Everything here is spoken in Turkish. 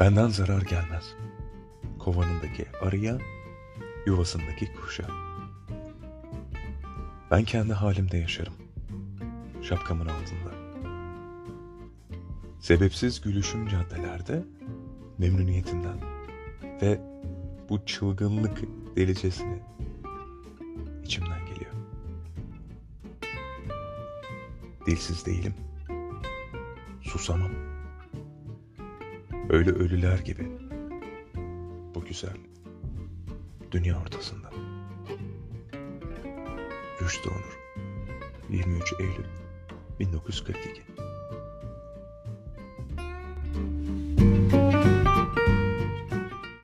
Benden zarar gelmez. Kovanındaki arıya, yuvasındaki kuşa. Ben kendi halimde yaşarım. Şapkamın altında. Sebepsiz gülüşüm caddelerde memnuniyetinden ve bu çılgınlık delicesini içimden geliyor. Dilsiz değilim. Susamam. Öyle ölüler gibi. Bu güzel. Dünya ortasında. Rüştü Onur. 23 Eylül 1942